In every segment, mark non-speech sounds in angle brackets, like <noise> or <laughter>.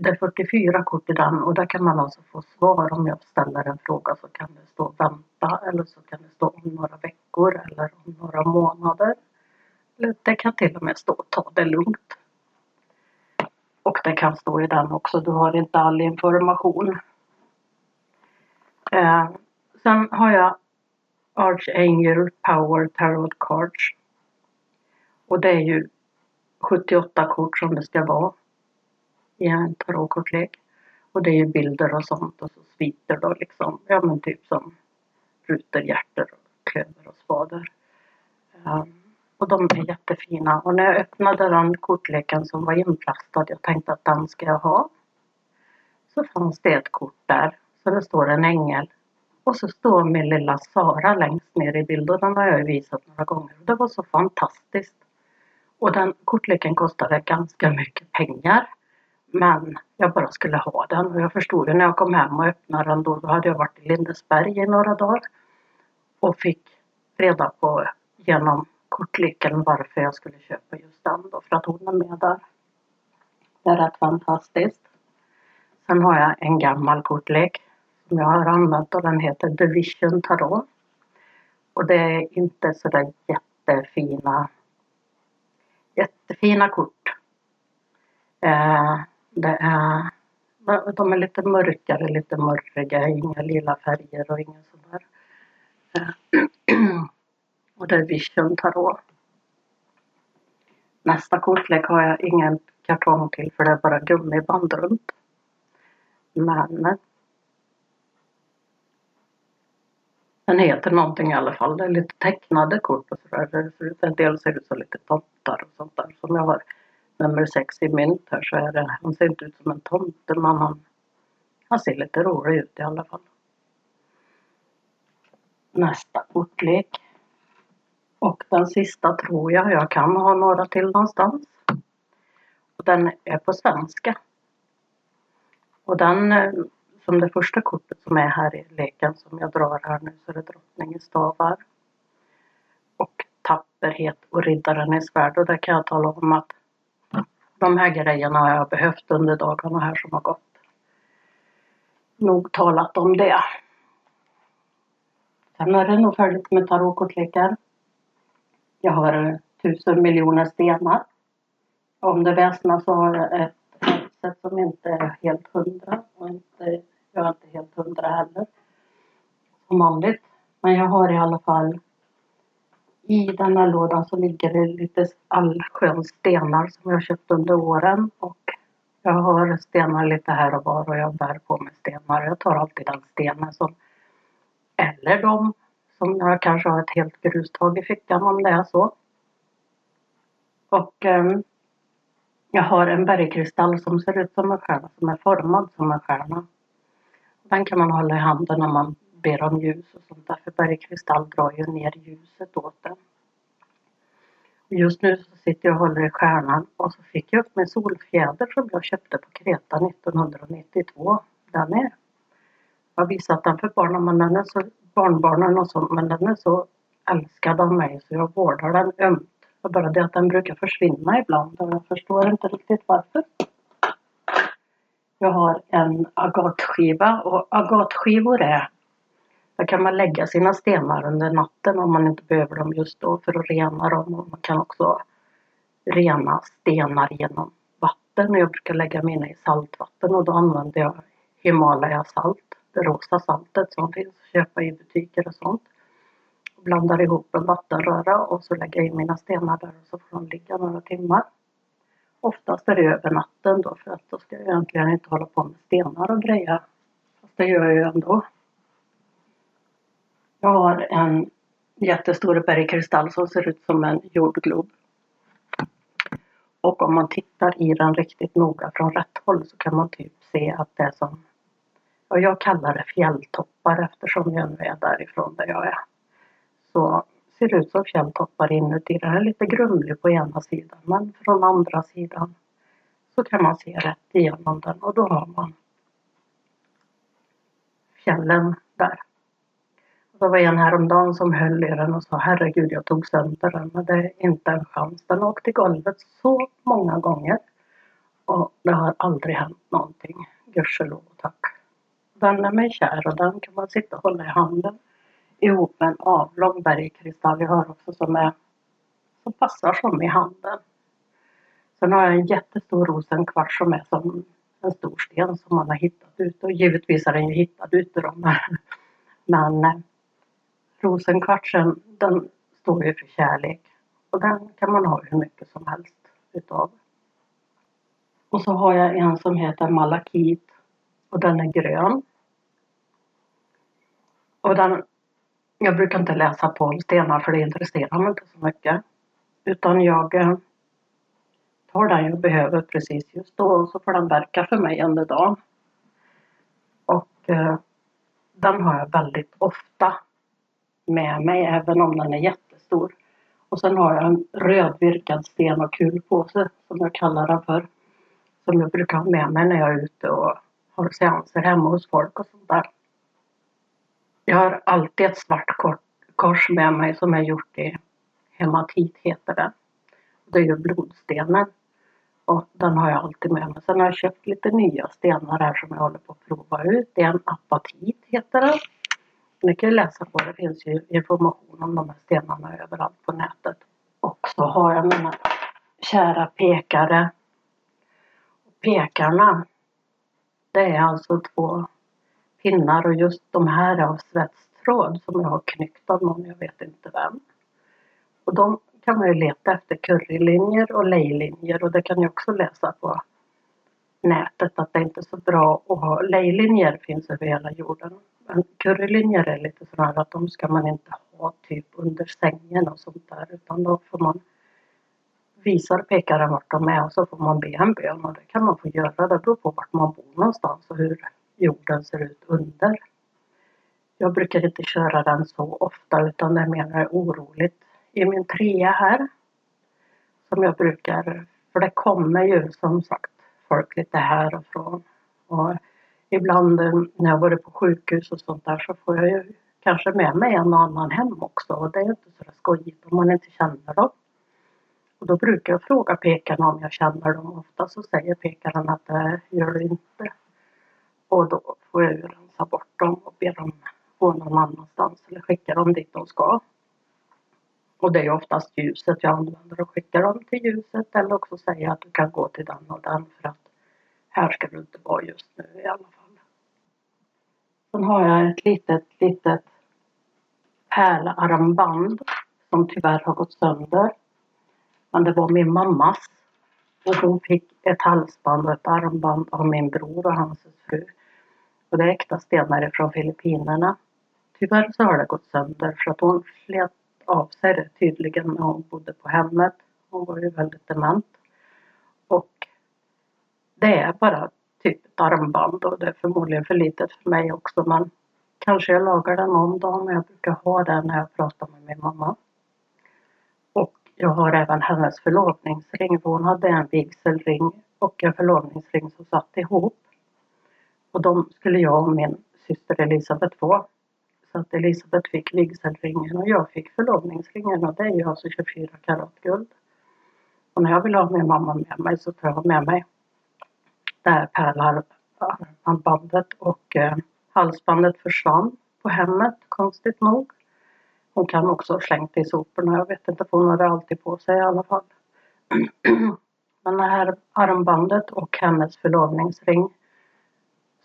det är 44 kort i den och där kan man alltså få svar om jag ställer en fråga så kan det stå vänta eller så kan det stå om några veckor eller om några månader. Det kan till och med stå ta det lugnt. Och det kan stå i den också, du har inte all information. Eh, sen har jag Archangel Power Tarot Cards. Och det är ju 78 kort som det ska vara i en tarotkortlek. Och det är ju bilder och sånt och så sviter då liksom, ja men typ som rutor, hjärter, klöver och spader. Um, och de är jättefina. Och när jag öppnade den kortleken som var inplastad, jag tänkte att den ska jag ha. Så fanns det ett kort där, så det står en ängel. Och så står min lilla Sara längst ner i bilden, den har jag ju visat några gånger. Det var så fantastiskt. Och den kortleken kostade ganska mycket pengar. Men jag bara skulle ha den och jag förstod ju när jag kom hem och öppnade den då, då hade jag varit i Lindesberg i några dagar. Och fick reda på genom kortleken varför jag skulle köpa just den då, för att hon är med där. Det är rätt fantastiskt. Sen har jag en gammal kortlek som jag har använt och den heter Division Tarot. Och det är inte sådär jättefina jättefina kort. Eh, det är, de är lite mörkare, lite mörriga, inga lila färger och inga sådär. <clears throat> Och det är Vision Tarot. Nästa kortlek har jag ingen kartong till för det är bara gummiband runt. Men den heter någonting i alla fall. Det är lite tecknade kort och sådär. En del ser ut som lite tomtar och sånt där. Som jag har nummer sex i mynt här så är det, han ser inte ut som en tomte men han, han ser lite rolig ut i alla fall. Nästa kortlek. Och den sista tror jag jag kan ha några till någonstans. Och den är på svenska. Och den, eh, som det första kortet som är här i leken som jag drar här nu så är det drottningens stavar. Och tapperhet och riddaren i svärd och det kan jag tala om att de här grejerna har jag behövt under dagarna här som har gått. Nog talat om det. Sen är det nog färdigt med tarotkortlekar. Jag har tusen miljoner stenar. Om det väsnas så har jag ett sätt som inte är helt hundra och inte, jag är inte helt hundra heller. Som vanligt. Men jag har i alla fall i den här lådan så ligger det lite allsköns stenar som jag köpt under åren och jag har stenar lite här och var och jag bär på mig stenar. Jag tar alltid den stenen som eller de som jag kanske har ett helt grustag i fickan om det är så. Och eh, jag har en bergkristall som ser ut som en stjärna, som är formad som en stjärna. Den kan man hålla i handen när man ber om ljus och sånt där, för bergkristall drar ju ner ljuset åt den. Just nu så sitter jag och håller i stjärnan och så fick jag upp min solfjäder som jag köpte på Kreta 1992. Den är, jag har visat den för barnen, men den är så, barnbarnen och sånt, men den är så älskad av mig så jag vårdar den ömt. Det är bara det att den brukar försvinna ibland och jag förstår inte riktigt varför. Jag har en agatskiva och agatskivor är där kan man lägga sina stenar under natten om man inte behöver dem just då för att rena dem. Och man kan också rena stenar genom vatten. Jag brukar lägga mina i saltvatten och då använder jag Himalaya salt. Det rosa saltet som finns att köpa i butiker och sånt. Blandar ihop en vattenröra och så lägger jag in mina stenar där och så får de ligga några timmar. Oftast är det över natten då för att då ska jag egentligen inte hålla på med stenar och grejer. Fast det gör jag ju ändå. Jag har en jättestor bergkristall som ser ut som en jordglob. Och om man tittar i den riktigt noga från rätt håll så kan man typ se att det är som, och jag kallar det fjälltoppar eftersom jag nu är därifrån där jag är. Så ser det ut som fjälltoppar inuti. Den är lite grumlig på ena sidan men från andra sidan så kan man se rätt igenom den och då har man fjällen där. Det var en häromdagen som höll i den och sa herregud jag tog sönder den men det är inte en chans. Den har åkt i golvet så många gånger. Och det har aldrig hänt någonting, gudskelov och tack. Den är mig kär och den kan man sitta och hålla i handen ihop med en avlång bergkristall jag har också som, är, som passar som i handen. Sen har jag en jättestor rosenkvarts som är som en stor sten som man har hittat ute och givetvis är den ju hittad ute då. Men eh, rosenkvartsen den står ju för kärlek och den kan man ha hur mycket som helst utav. Och så har jag en som heter malakit och den är grön. Och den, jag brukar inte läsa på stenar för det intresserar mig inte så mycket. Utan jag eh, tar den jag behöver precis just då och så får den verka för mig under dagen. Och eh, den har jag väldigt ofta med mig även om den är jättestor. Och sen har jag en rödvirkad sten och kulpåse som jag kallar den för. Som jag brukar ha med mig när jag är ute och har seanser hemma hos folk och sånt där. Jag har alltid ett svart kors med mig som är gjort i hematit heter det. Det är ju blodstenen. Och den har jag alltid med mig. Sen har jag köpt lite nya stenar här som jag håller på att prova ut. Det är en apatit heter den. Ni kan ju läsa på det. finns ju information om de här stenarna överallt på nätet. Och så har jag mina kära pekare. Pekarna. Det är alltså två pinnar och just de här är av svetstråd som jag har knyckt av någon, jag vet inte vem. Och de kan man ju leta efter currylinjer och lejlinjer och det kan jag också läsa på nätet att det inte är så bra att ha. Lejlinjer finns över hela jorden. Men currylinjer är lite sådär att de ska man inte ha typ under sängen och sånt där utan då får man visar pekaren vart de är och så får man be en bön och det kan man få göra. Det beror på vart man bor någonstans och hur jorden ser ut under. Jag brukar inte köra den så ofta utan det är mer när det är oroligt i min trea här. Som jag brukar, för det kommer ju som sagt folk lite här och från. Och ibland eh, när jag varit på sjukhus och sånt där så får jag ju kanske med mig en och annan hem också och det är inte så skojigt om man inte känner dem. Och då brukar jag fråga pekarna om jag känner dem. Ofta så säger pekaren att det gör du inte. Och då får jag ju rensa bort dem och be dem gå någon annanstans eller skicka dem dit de ska. Och det är oftast ljuset jag använder och skickar dem till ljuset eller också säga att du kan gå till den och den för att här ska du inte vara just nu i alla fall. Sen har jag ett litet, litet pärlarmband som tyvärr har gått sönder. Men det var min mammas. Och hon fick ett halsband och ett armband av min bror och hans fru. Och det är äkta stenar från Filippinerna. Tyvärr så har det gått sönder för att hon slet av sig det tydligen när hon bodde på hemmet. Hon var ju väldigt dement. Och det är bara typ ett armband och det är förmodligen för litet för mig också men kanske jag lagar den någon dag men jag brukar ha den när jag pratar med min mamma. Och jag har även hennes förlovningsring för hon hade en vigselring och en förlovningsring som satt ihop. Och de skulle jag och min syster Elisabeth få. Så att Elisabeth fick vigselringen och jag fick förlovningsringen och det är ju alltså 24 karat guld. Och när jag vill ha min mamma med mig så tar jag med mig det här pärlarmbandet och eh, halsbandet försvann på hemmet konstigt nog. Hon kan också ha slängt det i soporna, jag vet inte för hon hade alltid på sig i alla fall. <clears throat> Men det här armbandet och hennes förlovningsring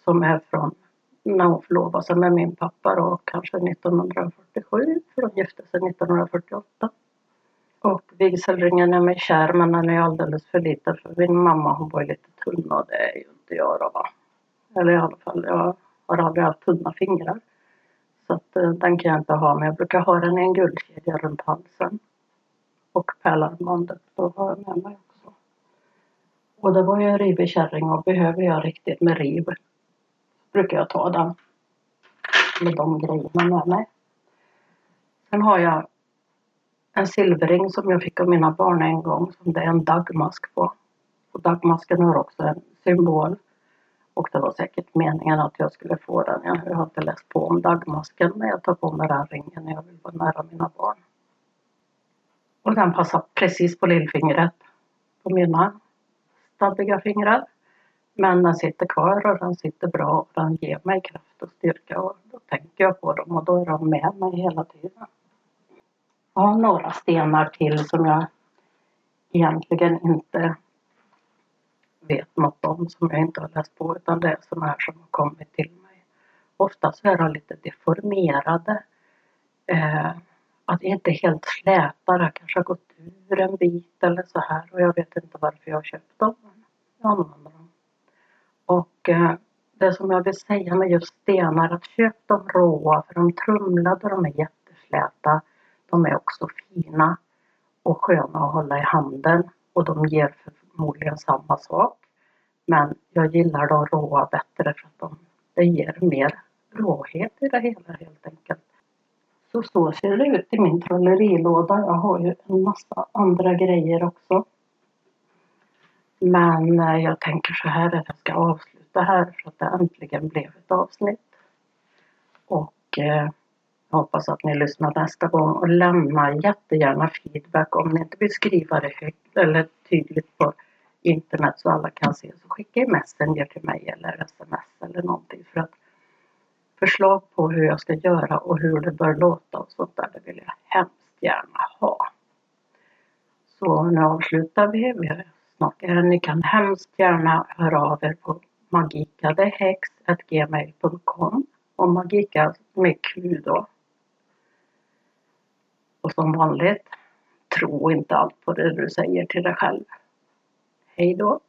som är från när hon förlovade sig med min pappa då, kanske 1947, för de gifte sig 1948. Och vigselringen är mig kär men den är alldeles för liten för min mamma hon var lite tunn och det är ju inte jag då va. Eller i alla fall, jag har aldrig haft tunna fingrar. Så att eh, den kan jag inte ha men jag brukar ha den i en guldkedja runt halsen. Och pärlarmbandet, då har jag med mig också. Och det var ju en rivig kärring och behöver jag riktigt med riv brukar jag ta den. Med de grejerna med mig. Sen har jag en silverring som jag fick av mina barn en gång som det är en dagmask på. Och dagmasken har också en symbol. Och det var säkert meningen att jag skulle få den. Jag har inte läst på om dagmasken men jag tar på mig den ringen när jag vill vara nära mina barn. Och den passar precis på lillfingret på mina stabbiga fingrar. Men den sitter kvar och den sitter bra och den ger mig kraft och styrka och då tänker jag på dem och då är de med mig hela tiden. Jag har några stenar till som jag egentligen inte vet något om som jag inte har läst på utan det är sådana här som har kommit till mig. Ofta så är de lite deformerade. Eh, att inte helt släta, det kanske har gått ur en bit eller så här och jag vet inte varför jag har köpt dem. Jag använder dem. Och eh, det som jag vill säga med just stenar, att köp dem råa för de trumlade, de är jättesläta. De är också fina och sköna att hålla i handen och de ger förmodligen samma sak. Men jag gillar de råa bättre för att de, det ger mer råhet i det hela helt enkelt. Så så ser det ut i min trollerilåda. Jag har ju en massa andra grejer också. Men eh, jag tänker så här att jag ska avsluta här för att det äntligen blev ett avsnitt. Och eh, hoppas att ni lyssnar nästa gång och lämna jättegärna feedback om ni inte vill skriva det högt eller tydligt på internet så alla kan se så skicka i Messenger till mig eller sms eller någonting för att förslag på hur jag ska göra och hur det bör låta och sånt där, det vill jag hemskt gärna ha. Så nu avslutar vi. vi är snart. Ni kan hemskt gärna höra av er på magikadehex.gmail.com och magika med Q då. Och som vanligt, tro inte allt på det du säger till dig själv. Hej då!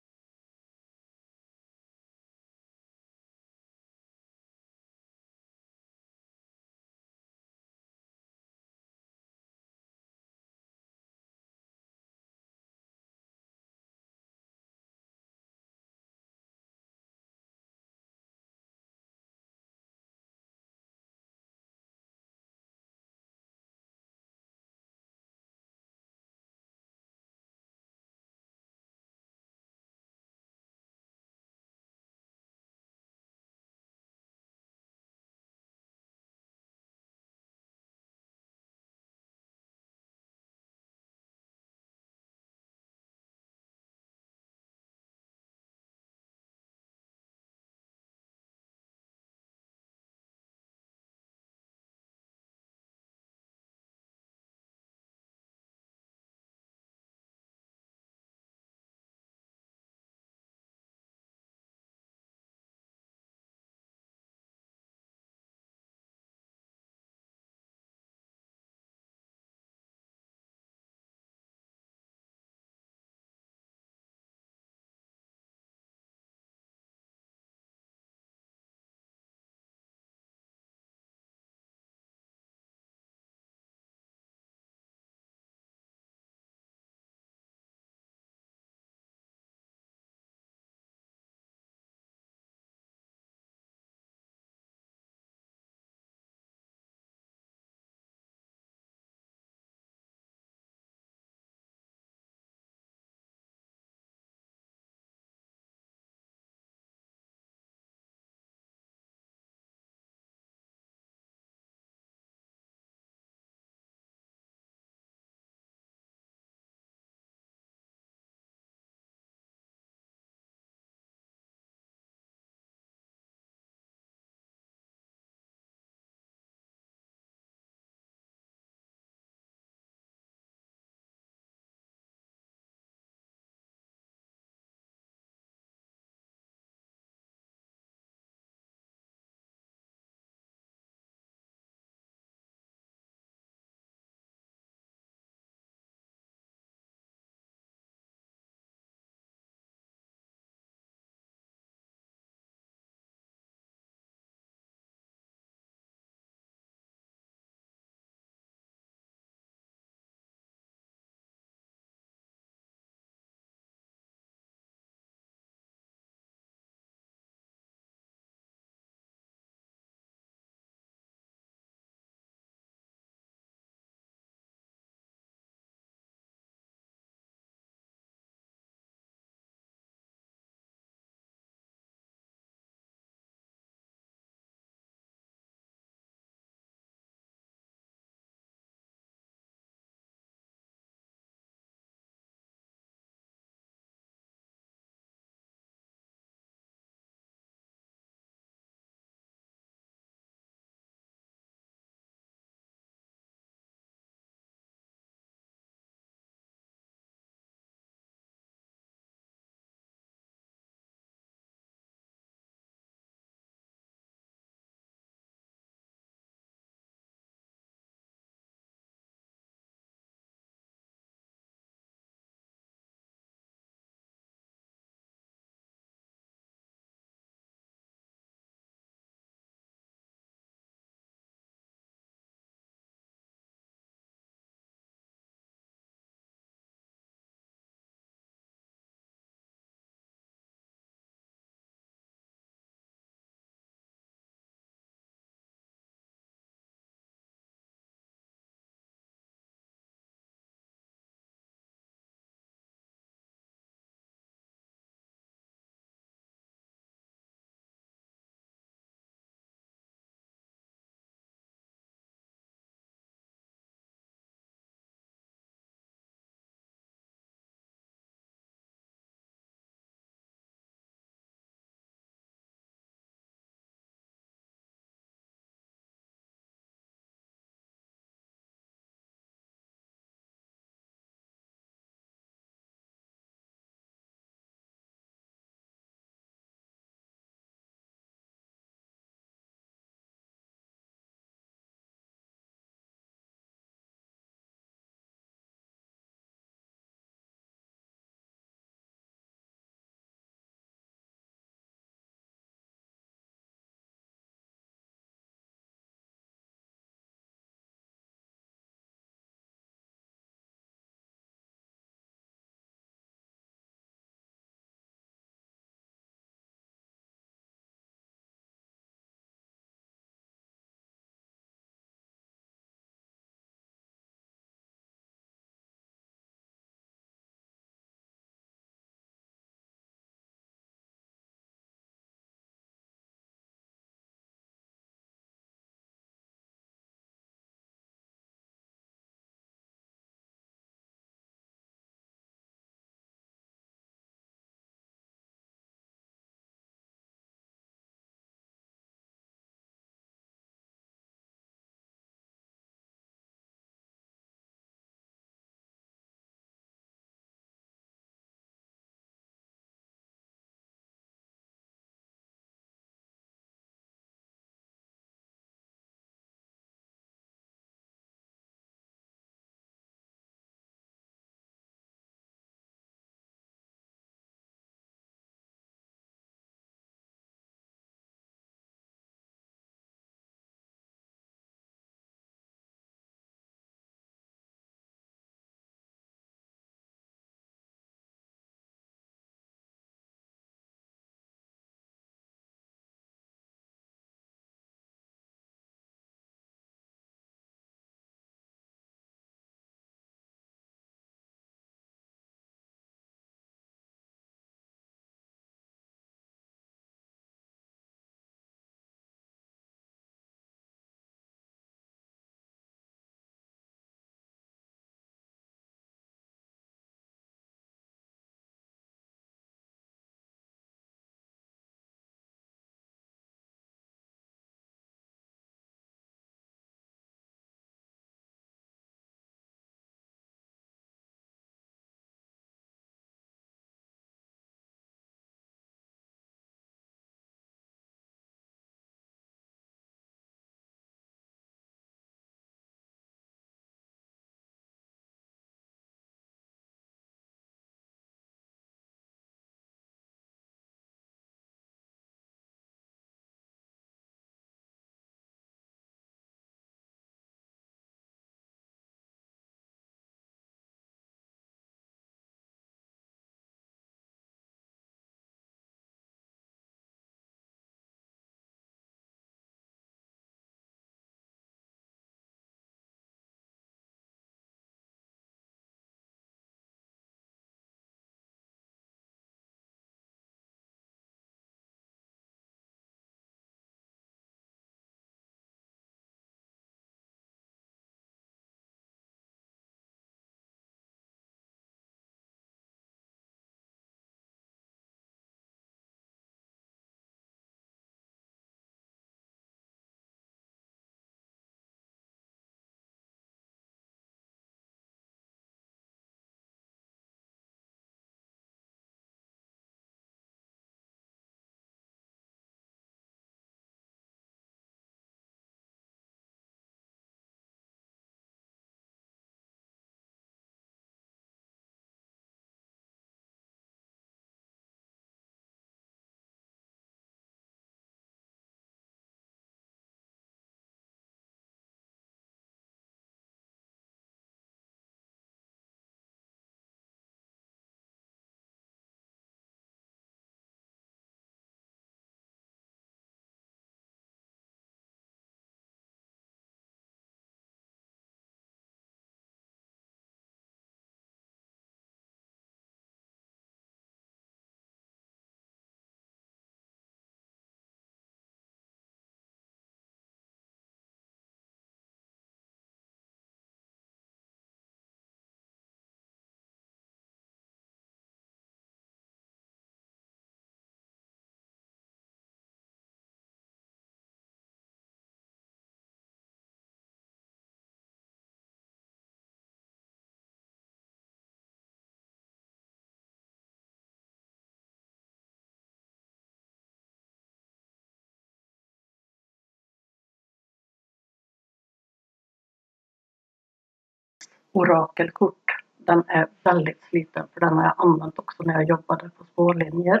Orakelkort. Den är väldigt sliten för den har jag använt också när jag jobbade på spårlinjer.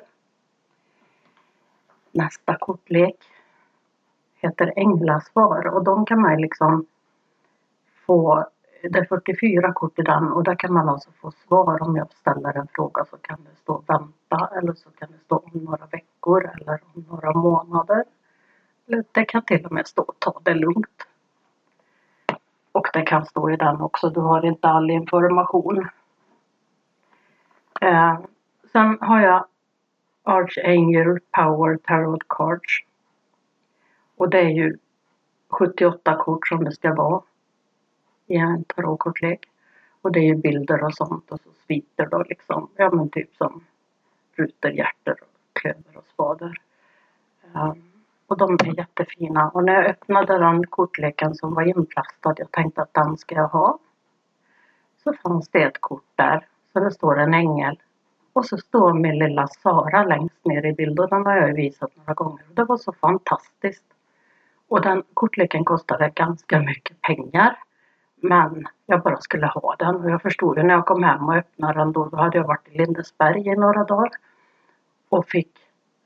Nästa kortlek heter Änglasvar och de kan man liksom få, det är 44 kort i den och där kan man alltså få svar om jag ställer en fråga så kan det stå vänta eller så kan det stå om några veckor eller om några månader. Det kan till och med stå ta det lugnt. Och det kan stå i den också, du har inte all information. Eh, sen har jag Archangel Power Tarot Cards. Och det är ju 78 kort som det ska vara i en tarotkortlek. Och det är ju bilder och sånt och så sviter då liksom, ja men typ som rutor, hjärtor, klöver och spader. Um, och de är jättefina. Och när jag öppnade den kortleken som var inplastad, jag tänkte att den ska jag ha. Så fanns det ett kort där, så det står en ängel. Och så står min lilla Sara längst ner i bilden, den har jag ju visat några gånger. Det var så fantastiskt. Och den kortleken kostade ganska mycket pengar. Men jag bara skulle ha den och jag förstod ju när jag kom hem och öppnade den då, då hade jag varit i Lindesberg i några dagar. Och fick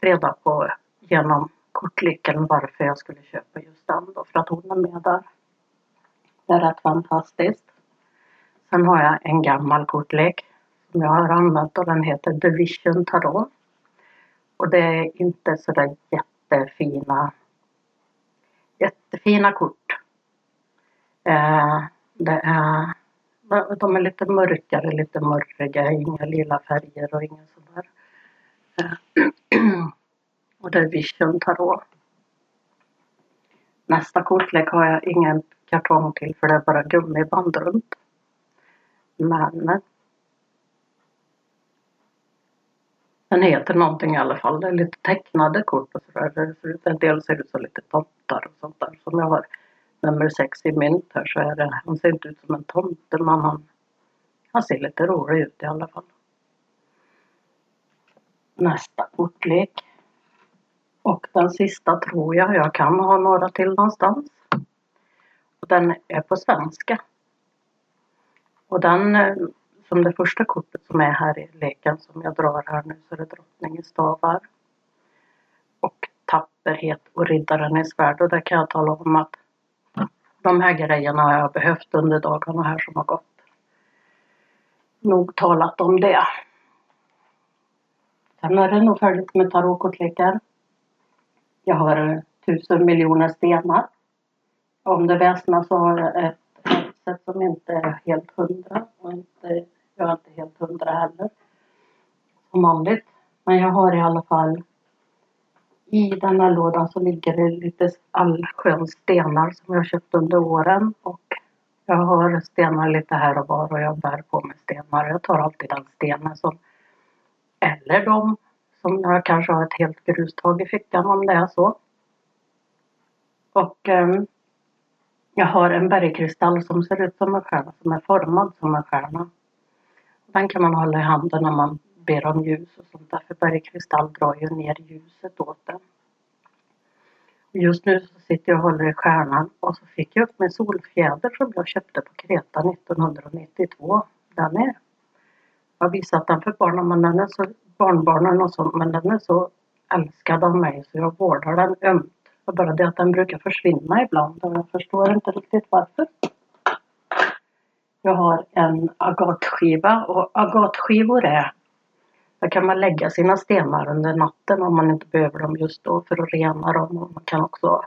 reda på genom kortleken varför jag skulle köpa just den då, för att hon är med där. Det är rätt fantastiskt. Sen har jag en gammal kortlek som jag har använt och den heter Division Tarot. Och det är inte sådär jättefina jättefina kort. Eh, det är, de är lite mörkare, lite mörriga, inga lila färger och inga sådär. Eh, och det är Vision Tarot. Nästa kortlek har jag ingen kartong till för det är bara gummiband runt. Men den heter någonting i alla fall. Det är lite tecknade kort och sådär. En del ser ut som lite tomtar och sånt där. Som jag har nummer sex i mynt här så är det, han ser inte ut som en tomte men han, han ser lite rolig ut i alla fall. Nästa kortlek. Och den sista tror jag jag kan ha några till någonstans. Den är på svenska. Och den, eh, som det första kortet som är här i leken som jag drar här nu så är det drottningens stavar. Och tapperhet och riddaren i svärd och där kan jag tala om att de här grejerna har jag behövt under dagarna här som har gått. Nog talat om det. Sen är det nog färdigt med tarotkortlekar. Jag har tusen miljoner stenar. Om det väsnas så har jag ett headset som inte är helt hundra. Och inte, jag är inte helt hundra heller. Som vanligt. Men jag har i alla fall i den här lådan så ligger det lite allsköns stenar som jag köpt under åren. Och jag har stenar lite här och var och jag bär på mig stenar. Jag tar alltid den stenen som eller de som jag kanske har ett helt grustag i fickan om det är så. Och eh, jag har en bergkristall som ser ut som en stjärna, som är formad som en stjärna. Den kan man hålla i handen när man ber om ljus och sånt där, för bergkristall drar ju ner ljuset åt den. Just nu så sitter jag och håller i stjärnan och så fick jag upp min solfjäder som jag köpte på Kreta 1992. Den är, jag har visat den för barnen, men den är så, barnbarnen och sånt, men den är så älskad av mig så jag vårdar den ömt. Det är bara det att den brukar försvinna ibland och jag förstår inte riktigt varför. Jag har en agatskiva och agatskivor är där kan man lägga sina stenar under natten om man inte behöver dem just då för att rena dem. Och man kan också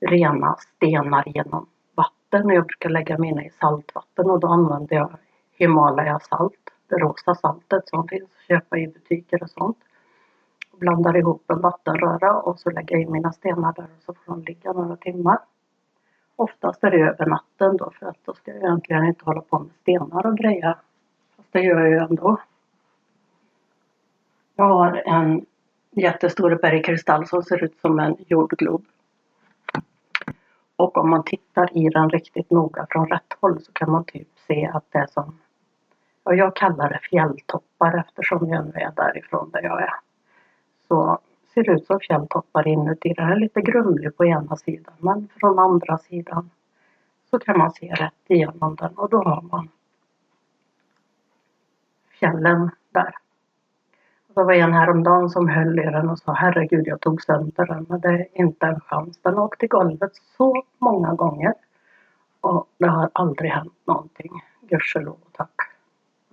rena stenar genom vatten. Jag brukar lägga mina i saltvatten och då använder jag Himalaya salt. Det rosa saltet som finns att köpa i butiker och sånt. Och blandar ihop en vattenröra och så lägger jag in mina stenar där och så får de ligga några timmar. Oftast är det över natten då för att då ska jag egentligen inte hålla på med stenar och grejer. Fast det gör jag ju ändå. Jag har en jättestor bergkristall som ser ut som en jordglob. Och om man tittar i den riktigt noga från rätt håll så kan man typ se att det är som, och jag kallar det fjälltoppar eftersom jag nu är därifrån där jag är. Så ser det ut som fjälltoppar inuti. Den är lite grumlig på ena sidan men från andra sidan så kan man se rätt igenom den och då har man fjällen där. Det var en häromdagen som höll i den och sa herregud jag tog sönder den men det är inte en chans. Den åkte i golvet så många gånger och det har aldrig hänt någonting. Gudskelov och tack.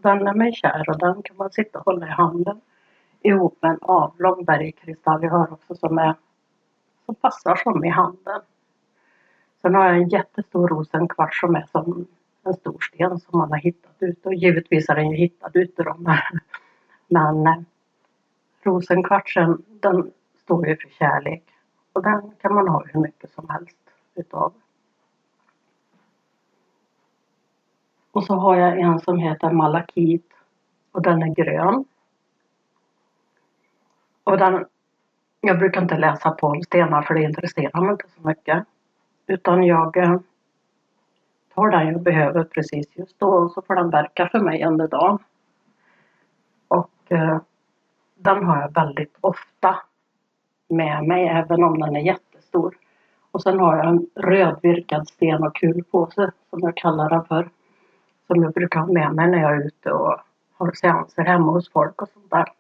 Den är mig kär och den kan man sitta och hålla i handen ihop med en avlång bergkristall jag har också som är som passar som i handen. Sen har jag en jättestor rosenkvarts som är som en stor sten som man har hittat ute och givetvis är den ju hittad ute då. Men eh, rosenkvartsen den står ju för kärlek och den kan man ha hur mycket som helst utav. Och så har jag en som heter malakit och den är grön. Och den, jag brukar inte läsa på stenar för det intresserar mig inte så mycket. Utan jag eh, tar den jag behöver precis just då och så får den verka för mig under dagen. Och eh, den har jag väldigt ofta med mig även om den är jättestor. Och sen har jag en rödvirkad sten och kulpåse som jag kallar den för. Som jag brukar ha med mig när jag är ute och har seanser hemma hos folk och sånt där.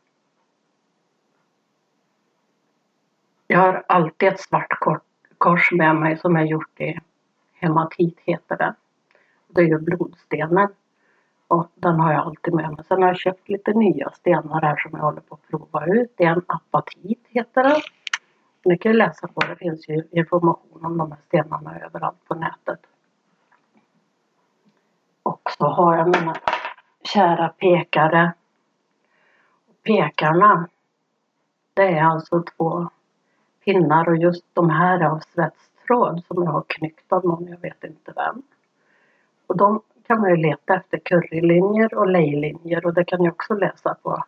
Jag har alltid ett svart kors med mig som jag gjort i hematit heter det. Det är ju blodstenen. Och den har jag alltid med mig. Sen har jag köpt lite nya stenar här som jag håller på att prova ut. Det är en apatit heter den. Ni kan ju läsa på det. finns ju information om de här stenarna överallt på nätet. Och så har jag mina kära pekare. Pekarna. Det är alltså två pinnar och just de här är av svetstråd som jag har knyckt av någon, jag vet inte vem. Och de kan man ju leta efter currylinjer och lejlinjer och det kan jag också läsa på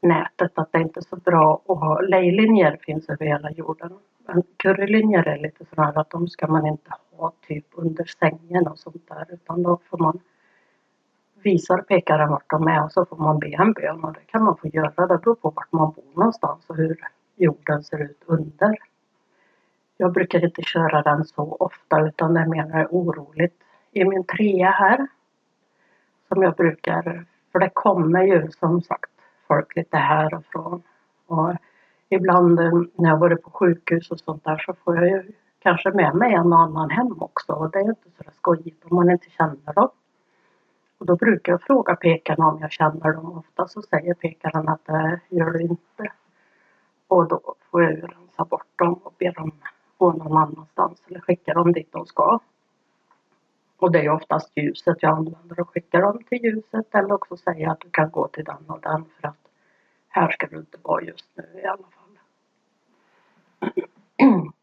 nätet att det inte är så bra att ha. Lejlinjer finns över hela jorden. Men currylinjer är lite sådär att de ska man inte ha typ under sängen och sånt där utan då får man visar pekaren vart de är och så får man be en bön och det kan man få göra. Det beror på vart man bor någonstans och hur jorden ser ut under. Jag brukar inte köra den så ofta utan det är mer oroligt i min trea här. Som jag brukar, för det kommer ju som sagt folk lite här och från. Och ibland när jag varit på sjukhus och sånt där så får jag ju kanske med mig en och annan hem också och det är inte så skojigt om man inte känner dem. Och då brukar jag fråga pekarna om jag känner dem. Ofta så säger pekaren att det gör du inte. Och då får jag ju rensa bort dem och be dem gå någon annanstans eller skicka dem dit de ska. Och det är oftast ljuset jag använder och skickar dem till ljuset eller också säga att du kan gå till den och den för att här ska du inte vara just nu i alla fall. <clears throat>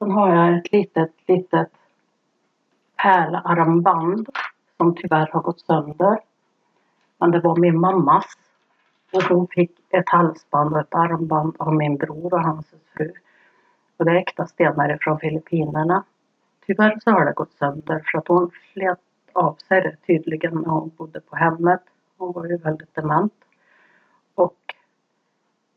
Sen har jag ett litet, litet pärlarmband som tyvärr har gått sönder. Men det var min mammas. Och hon fick ett halsband och ett armband av min bror och hans fru. Och det är äkta stenar från Filippinerna. Tyvärr så har det gått sönder för att hon slet av sig det tydligen när hon bodde på hemmet. Hon var ju väldigt dement. Och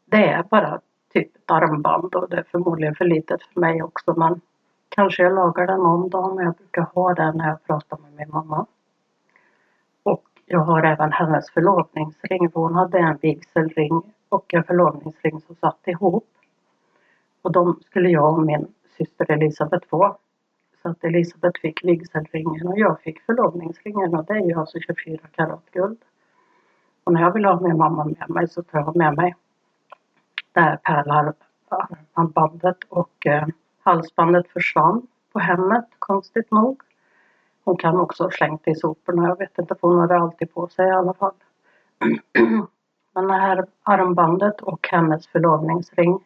det är bara typ ett armband och det är förmodligen för litet för mig också men kanske jag lagar den någon dag men jag brukar ha den när jag pratar med min mamma. Och jag har även hennes förlovningsring för hon hade en vigselring och en förlovningsring som satt ihop. Och de skulle jag och min syster Elisabeth få. Så att Elisabeth fick vigselringen och jag fick förlovningsringen och det är ju alltså 24 karat guld. Och när jag vill ha min mamma med mig så tar jag med mig det här pärlhalsbandet och eh, halsbandet försvann på hemmet konstigt nog. Hon kan också ha slängt det i soporna, jag vet inte, för hon hade alltid på sig i alla fall. <clears throat> Men det här armbandet och hennes förlovningsring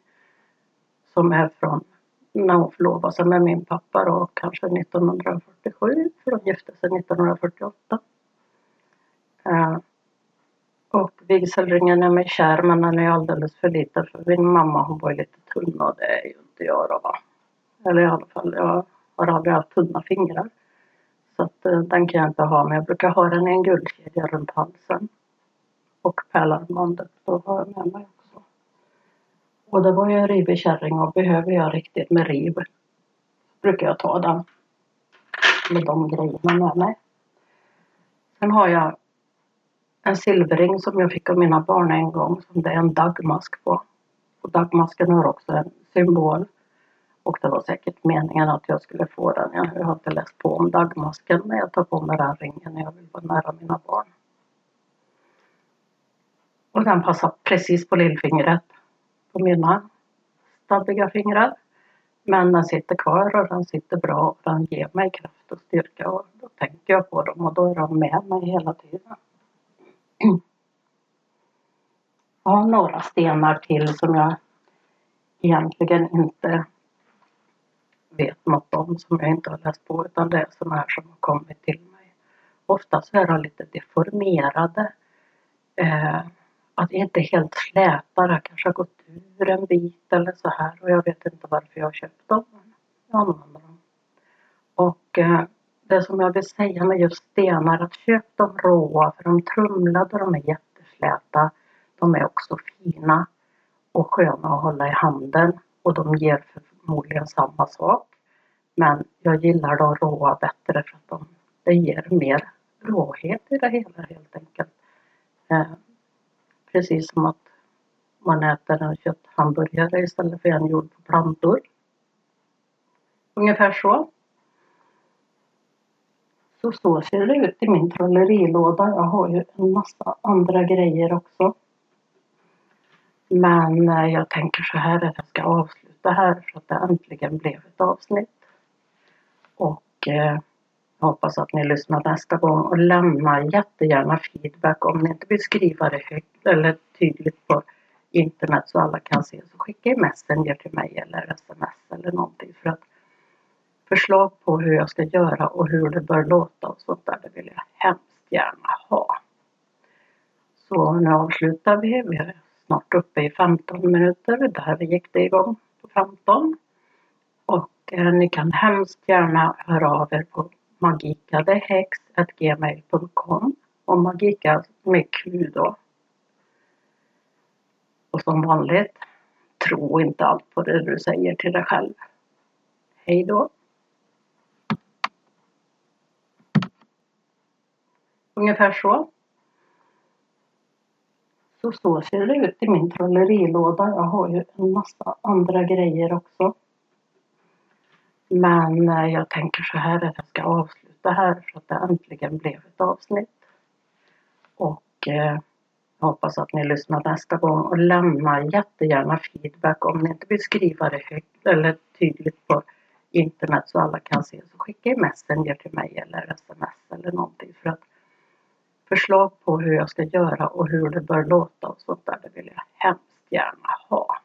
som är från när hon förlovade sig med min pappa då, kanske 1947, för de gifte sig 1948. Eh, och vigselringen är mig kär men den är alldeles för liten för min mamma hon var ju lite tunn och det är ju inte jag då va. Eller i alla fall, jag har aldrig haft tunna fingrar. Så att eh, den kan jag inte ha men jag brukar ha den i en guldkedja runt halsen. Och pärlarmbandet, då har jag med mig också. Och det var ju en rivig kärring och behöver jag riktigt med riv brukar jag ta den. med de grejerna med mig. Sen har jag en silverring som jag fick av mina barn en gång som det är en dagmask på. Och dagmasken har också en symbol. Och det var säkert meningen att jag skulle få den. Jag har inte läst på om dagmasken men jag tar på mig den ringen när jag vill vara nära mina barn. Och den passar precis på lillfingret. På mina stabbiga fingrar. Men den sitter kvar och den sitter bra och den ger mig kraft och styrka och då tänker jag på dem och då är de med mig hela tiden. <clears throat> Jag har några stenar till som jag egentligen inte vet något om som jag inte har läst på utan det är sådana här som har kommit till mig. Oftast är de lite deformerade. Eh, att inte är helt släta, det kanske har gått ur en bit eller så här och jag vet inte varför jag har köpt dem. Jag använder dem. Och eh, det som jag vill säga med just stenar, att köp dem råa för de trumlade, de är jättesläta. De är också fina och sköna att hålla i handen och de ger förmodligen samma sak. Men jag gillar de råa bättre för att de, det ger mer råhet i det hela helt enkelt. Eh, precis som att man äter en kötthamburgare istället för en gjord på plantor. Ungefär så. Så så ser det ut i min trollerilåda. Jag har ju en massa andra grejer också. Men eh, jag tänker så här att jag ska avsluta här för att det äntligen blev ett avsnitt. Och eh, jag hoppas att ni lyssnar nästa gång och lämna jättegärna feedback om ni inte vill skriva det högt eller tydligt på internet så alla kan se så skicka i Messenger till mig eller sms eller någonting för att förslag på hur jag ska göra och hur det bör låta och sånt där det vill jag hemskt gärna ha. Så nu avslutar vi. Vi är snart uppe i 15 minuter. Där gick det igång på 15. Och eh, ni kan hemskt gärna höra av er på magikadehex.gmail.com och magika med Q då. Och som vanligt, tro inte allt på det du säger till dig själv. Hej då! Ungefär så. Så så ser det ut i min trollerilåda. Jag har ju en massa andra grejer också. Men eh, jag tänker så här att jag ska avsluta här för att det äntligen blev ett avsnitt. Och eh, jag hoppas att ni lyssnar nästa gång och lämna jättegärna feedback om ni inte vill skriva det högt eller tydligt på internet så alla kan se så skicka i Messenger till mig eller sms eller någonting förslag på hur jag ska göra och hur det bör låta och sånt där det vill jag hemskt gärna ha.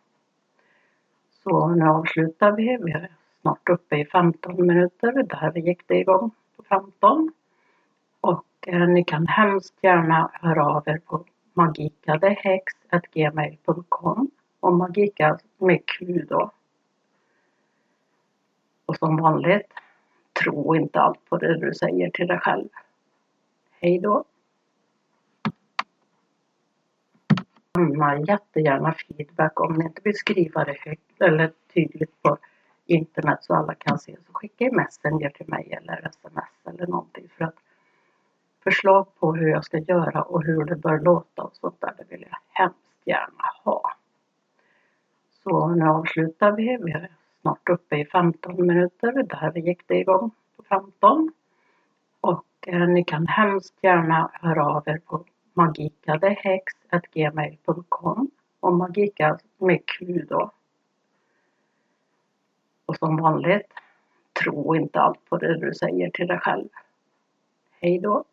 Så nu avslutar vi. Vi är snart uppe i 15 minuter. Där gick det igång på 15. Och eh, ni kan hemskt gärna höra av er på magikadehex.gmail.com och magika med Q då. Och som vanligt, tro inte allt på det du säger till dig själv. Hej då! Lämna jättegärna feedback om ni inte vill skriva det högt eller tydligt på internet så alla kan se så skicka i Messenger till mig eller sms eller någonting för att förslag på hur jag ska göra och hur det bör låta och sånt där det vill jag hemskt gärna ha. Så nu avslutar vi. Vi är snart uppe i 15 minuter. Där gick det igång på 15. Och eh, ni kan hemskt gärna höra av er på magikadehex.gmail.com och magika med Q då. Och som vanligt, tro inte allt på det du säger till dig själv. Hej då!